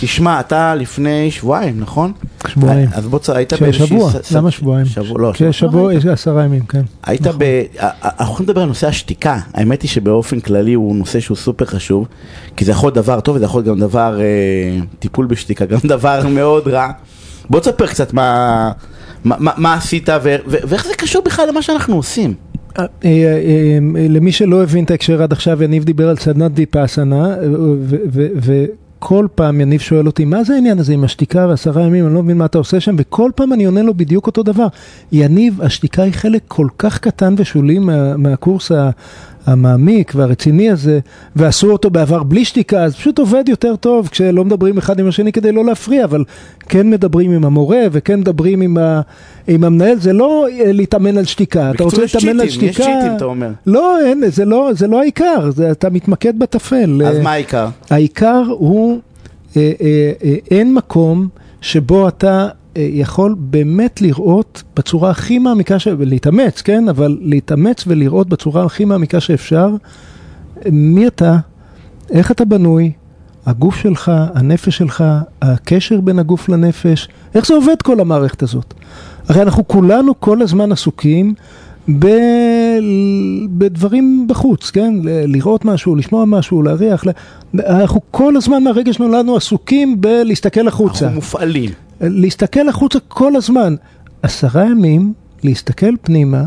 תשמע, אתה לפני שבועיים, נכון? שבועיים. אז בוא, היית באיזושהי... שבוע, למה שבועיים? שבוע, לא, כן, שבוע, יש עשרה ימים, כן. היית נכון. ב... אנחנו לדבר על נושא השתיקה, האמת היא שבאופן כללי הוא נושא שהוא סופר חשוב, כי זה יכול להיות דבר טוב וזה יכול להיות גם דבר, אה, טיפול בשתיקה, גם דבר מאוד רע. בוא תספר קצת מה, מה, מה, מה עשית ו, ו, ואיך זה קשור בכלל למה שאנחנו עושים. אה, אה, למי שלא הבין את ההקשר עד עכשיו, יניב דיבר על סדנת ויפאסנה, וכל פעם יניב שואל אותי, מה זה העניין הזה עם השתיקה ועשרה ימים, אני לא מבין מה אתה עושה שם, וכל פעם אני עונה לו בדיוק אותו דבר. יניב, השתיקה היא חלק כל כך קטן ושולי מה, מהקורס המעמיק והרציני הזה, ועשו אותו בעבר בלי שתיקה, אז פשוט עובד יותר טוב כשלא מדברים אחד עם השני כדי לא להפריע, אבל כן מדברים עם המורה וכן מדברים עם, ה, עם המנהל, זה לא אה, להתאמן על שתיקה. אתה רוצה להתאמן על צ'יטים, יש שתיקה? צ'יטים, אתה אומר. לא, אין, זה לא, זה לא העיקר, זה, אתה מתמקד בטפל. אז אה, מה העיקר? העיקר הוא, אה, אה, אה, אין מקום שבו אתה אה, יכול באמת לראות בצורה הכי מעמיקה, ש... להתאמץ, כן? אבל להתאמץ ולראות בצורה הכי מעמיקה שאפשר, אה, מי אתה, איך אתה בנוי, הגוף שלך, הנפש שלך, הקשר בין הגוף לנפש, איך זה עובד כל המערכת הזאת. הרי אנחנו כולנו כל הזמן עסוקים ב... בדברים בחוץ, כן? לראות משהו, לשמוע משהו, להריח. אנחנו כל הזמן מהרגע שנולדנו עסוקים בלהסתכל החוצה. אנחנו מופעלים. להסתכל החוצה כל הזמן. עשרה ימים, להסתכל פנימה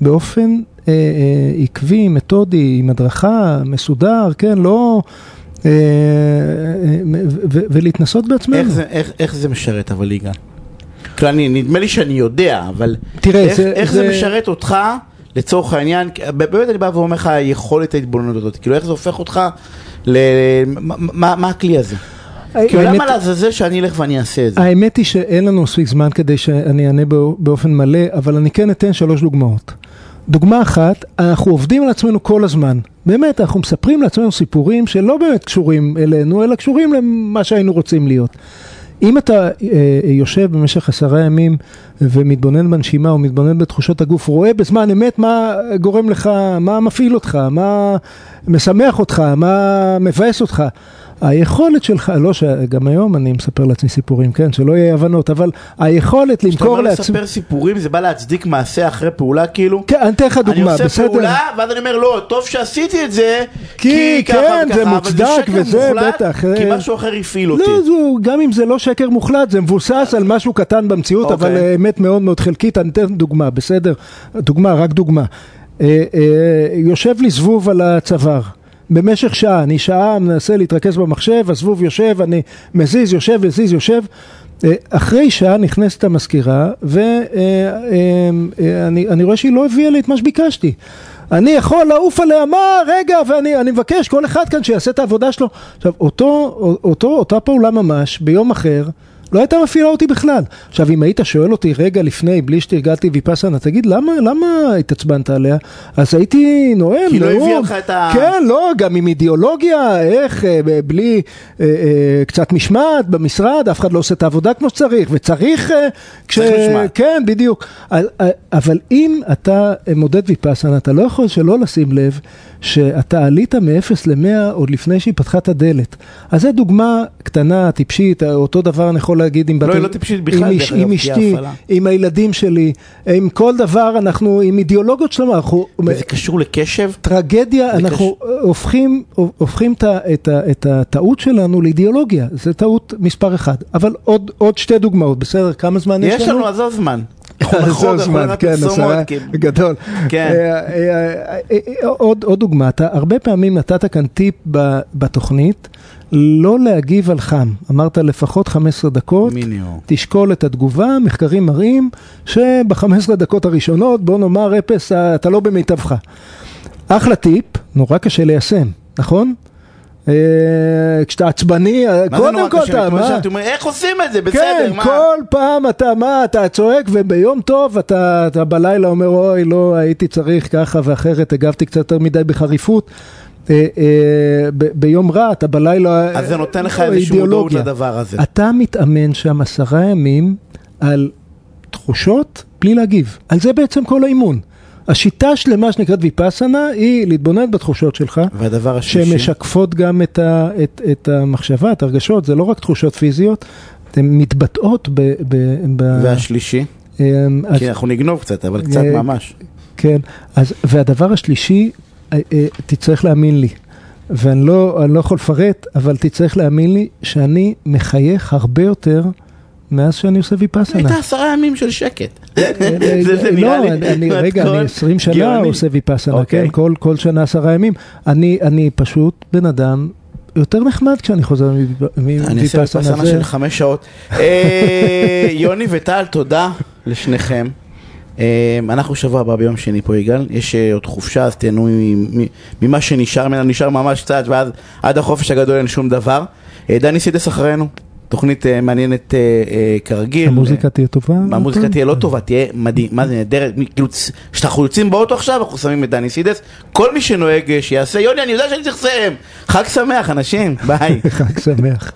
באופן אה, אה, עקבי, מתודי, עם הדרכה, מסודר, כן? לא... אה, אה, ו- ו- ולהתנסות בעצמנו. איך זה, איך, איך זה משרת אבל יגאל? כאילו, אני, נדמה לי שאני יודע, אבל תראה, איך, זה- איך זה... זה- משרת אותך לצורך העניין, באמת אני בא ואומר לך יכולת ההתבוננות הזאת, כאילו איך זה הופך אותך ל... מה, מה הכלי הזה? למה לעזאזל שאני אלך ואני אעשה את זה? האמת היא שאין לנו מספיק זמן כדי שאני אענה בא- באופן מלא, אבל אני כן אתן שלוש דוגמאות. דוגמה אחת, אנחנו עובדים על עצמנו כל הזמן. באמת, אנחנו מספרים לעצמנו סיפורים שלא באמת קשורים אלינו, אלא קשורים למה שהיינו רוצים להיות. אם אתה אה, יושב במשך עשרה ימים ומתבונן בנשימה או מתבונן בתחושות הגוף, רואה בזמן אמת מה גורם לך, מה מפעיל אותך, מה משמח אותך, מה מבאס אותך. היכולת שלך, לא שגם היום אני מספר לעצמי סיפורים, כן, שלא יהיה הבנות, אבל היכולת כשאתה למכור אומר לעצמי... לספר סיפורים זה בא להצדיק מעשה אחרי פעולה כאילו? כן, אני אתן לך אני דוגמה, עושה בסדר? פעולה ואז אני אומר לא, טוב שעשיתי את זה כי ככה כן, וככה, זה אבל מוצדק וזה מוחלט, בטח, כי אה, משהו אחר הפעיל אותי. לא, זו, גם אם זה לא שקר מוחלט, זה מבוסס על משהו קטן במציאות, אבל אוקיי. אה, אמת מאוד מאוד חלקית. אני אתן דוגמה, בסדר? דוגמה, רק דוגמה. אה, אה, יושב לי זבוב על הצוואר. במשך שעה, אני שעה מנסה להתרכז במחשב, הזבוב יושב, אני מזיז, יושב, מזיז, יושב. אה, אחרי שעה נכנסת המזכירה, ואני רואה שהיא לא הביאה לי את מה שביקשתי. אני יכול לעוף עליה, מה, רגע, ואני אני מבקש, כל אחד כאן שיעשה את העבודה שלו. עכשיו, אותו, אותו, אותה פעולה ממש, ביום אחר, לא הייתה מפעילה אותי בכלל. עכשיו, אם היית שואל אותי רגע לפני, בלי שתרגלתי ויפאסנה, תגיד, למה, למה התעצבנת עליה? אז הייתי נואם, כי לא נאום. הביאה לך את ה- כן, לא, גם עם אידיאולוגיה, איך, אה, בלי אה, אה, קצת משמעת במשרד, אף אחד לא עושה את העבודה כמו שצריך, וצריך... אה, כש... צריך משמעת. כן, בדיוק. אבל- אבל אם אתה מודד ויפאסנה, אתה לא יכול שלא לשים לב שאתה עלית מ-0 ל-100 עוד לפני שהיא פתחה את הדלת. אז זו דוגמה קטנה, טיפשית, אותו דבר אני יכול להגיד עם לא, בת- היא לא טיפשית בכלל, עם, איש, עם אשתי, ההפעלה. עם הילדים שלי, עם כל דבר, אנחנו עם אידיאולוגיות שלנו, אנחנו... וזה קשור לקשב? טרגדיה, אנחנו הופכים, הופכים את, את, את הטעות שלנו לאידיאולוגיה, זה טעות מספר אחד. אבל עוד, עוד שתי דוגמאות, בסדר? כמה זמן יש יש לנו? לנו, עזוב כן, פרסומות, עשרה, כי- גדול. כן. אה, אה, אה, עוד דוגמה, אתה הרבה פעמים נתת כאן טיפ בתוכנית, לא להגיב על חם. אמרת לפחות 15 דקות, מינימום. תשקול את התגובה, מחקרים מראים שב-15 דקות הראשונות, בוא נאמר אפס, אתה לא במיטבך. אחלה טיפ, נורא קשה ליישם, נכון? אה, כשאתה עצבני, אה, קודם כל? אתה, מה? איך עושים את זה? כן, בסדר, מה? כל פעם אתה, מה, אתה צועק וביום טוב אתה, אתה בלילה אומר, אוי, לא, הייתי צריך ככה ואחרת, הגבתי קצת יותר מדי בחריפות. אה, ביום רע, אתה בלילה... אז זה נותן לך אה, איזושהי מודעות. לדבר הזה. אתה מתאמן שם עשרה ימים על תחושות בלי להגיב. על זה בעצם כל האימון. השיטה שלמה שנקראת ויפאסנה היא להתבונן בתחושות שלך, והדבר השלישי? שמשקפות גם את, ה, את, את המחשבה, את הרגשות, זה לא רק תחושות פיזיות, הן מתבטאות ב... ב, ב והשלישי? אמ, אז- כי אנחנו נגנוב קצת, אבל קצת אה, ממש. כן, אז, והדבר השלישי, אה, אה, תצטרך להאמין לי, ואני לא, לא יכול לפרט, אבל תצטרך להאמין לי שאני מחייך הרבה יותר מאז שאני עושה ויפאסנה. הייתה עשרה ימים של שקט. זה- זה נראה לא, לי אני- רגע, אני 20 שנה גאוני. עושה ויפאסנה, אוקיי. כן, כל, שנה עשרה ימים. אני, פשוט בן אדם יותר נחמד כשאני חוזר מוויפאסנה. אני אעשה בפסנה של חמש שעות. אה, יוני וטל, תודה לשניכם. אה, אנחנו שבוע הבא ביום שני פה, יגאל. יש אה, עוד חופשה, אז תהנו ממה שנשאר ממנו, נשאר ממש קצת, ואז עד החופש הגדול אין שום דבר. דני סידס אחרינו, תוכנית אה, מעניינת אה, אה, כרגיל. המוזיקה תהיה טובה? המוזיקה? תהיה לא טובה, תהיה מדהים, מה זה נהדרת, כאילו, כשאנחנו יוצאים באוטו עכשיו, אנחנו שמים את דני סידס, כל מי שנוהג שיעשה, יוני, אני יודע שאני צריך לסיים, חג שמח, אנשים, ביי. חג שמח.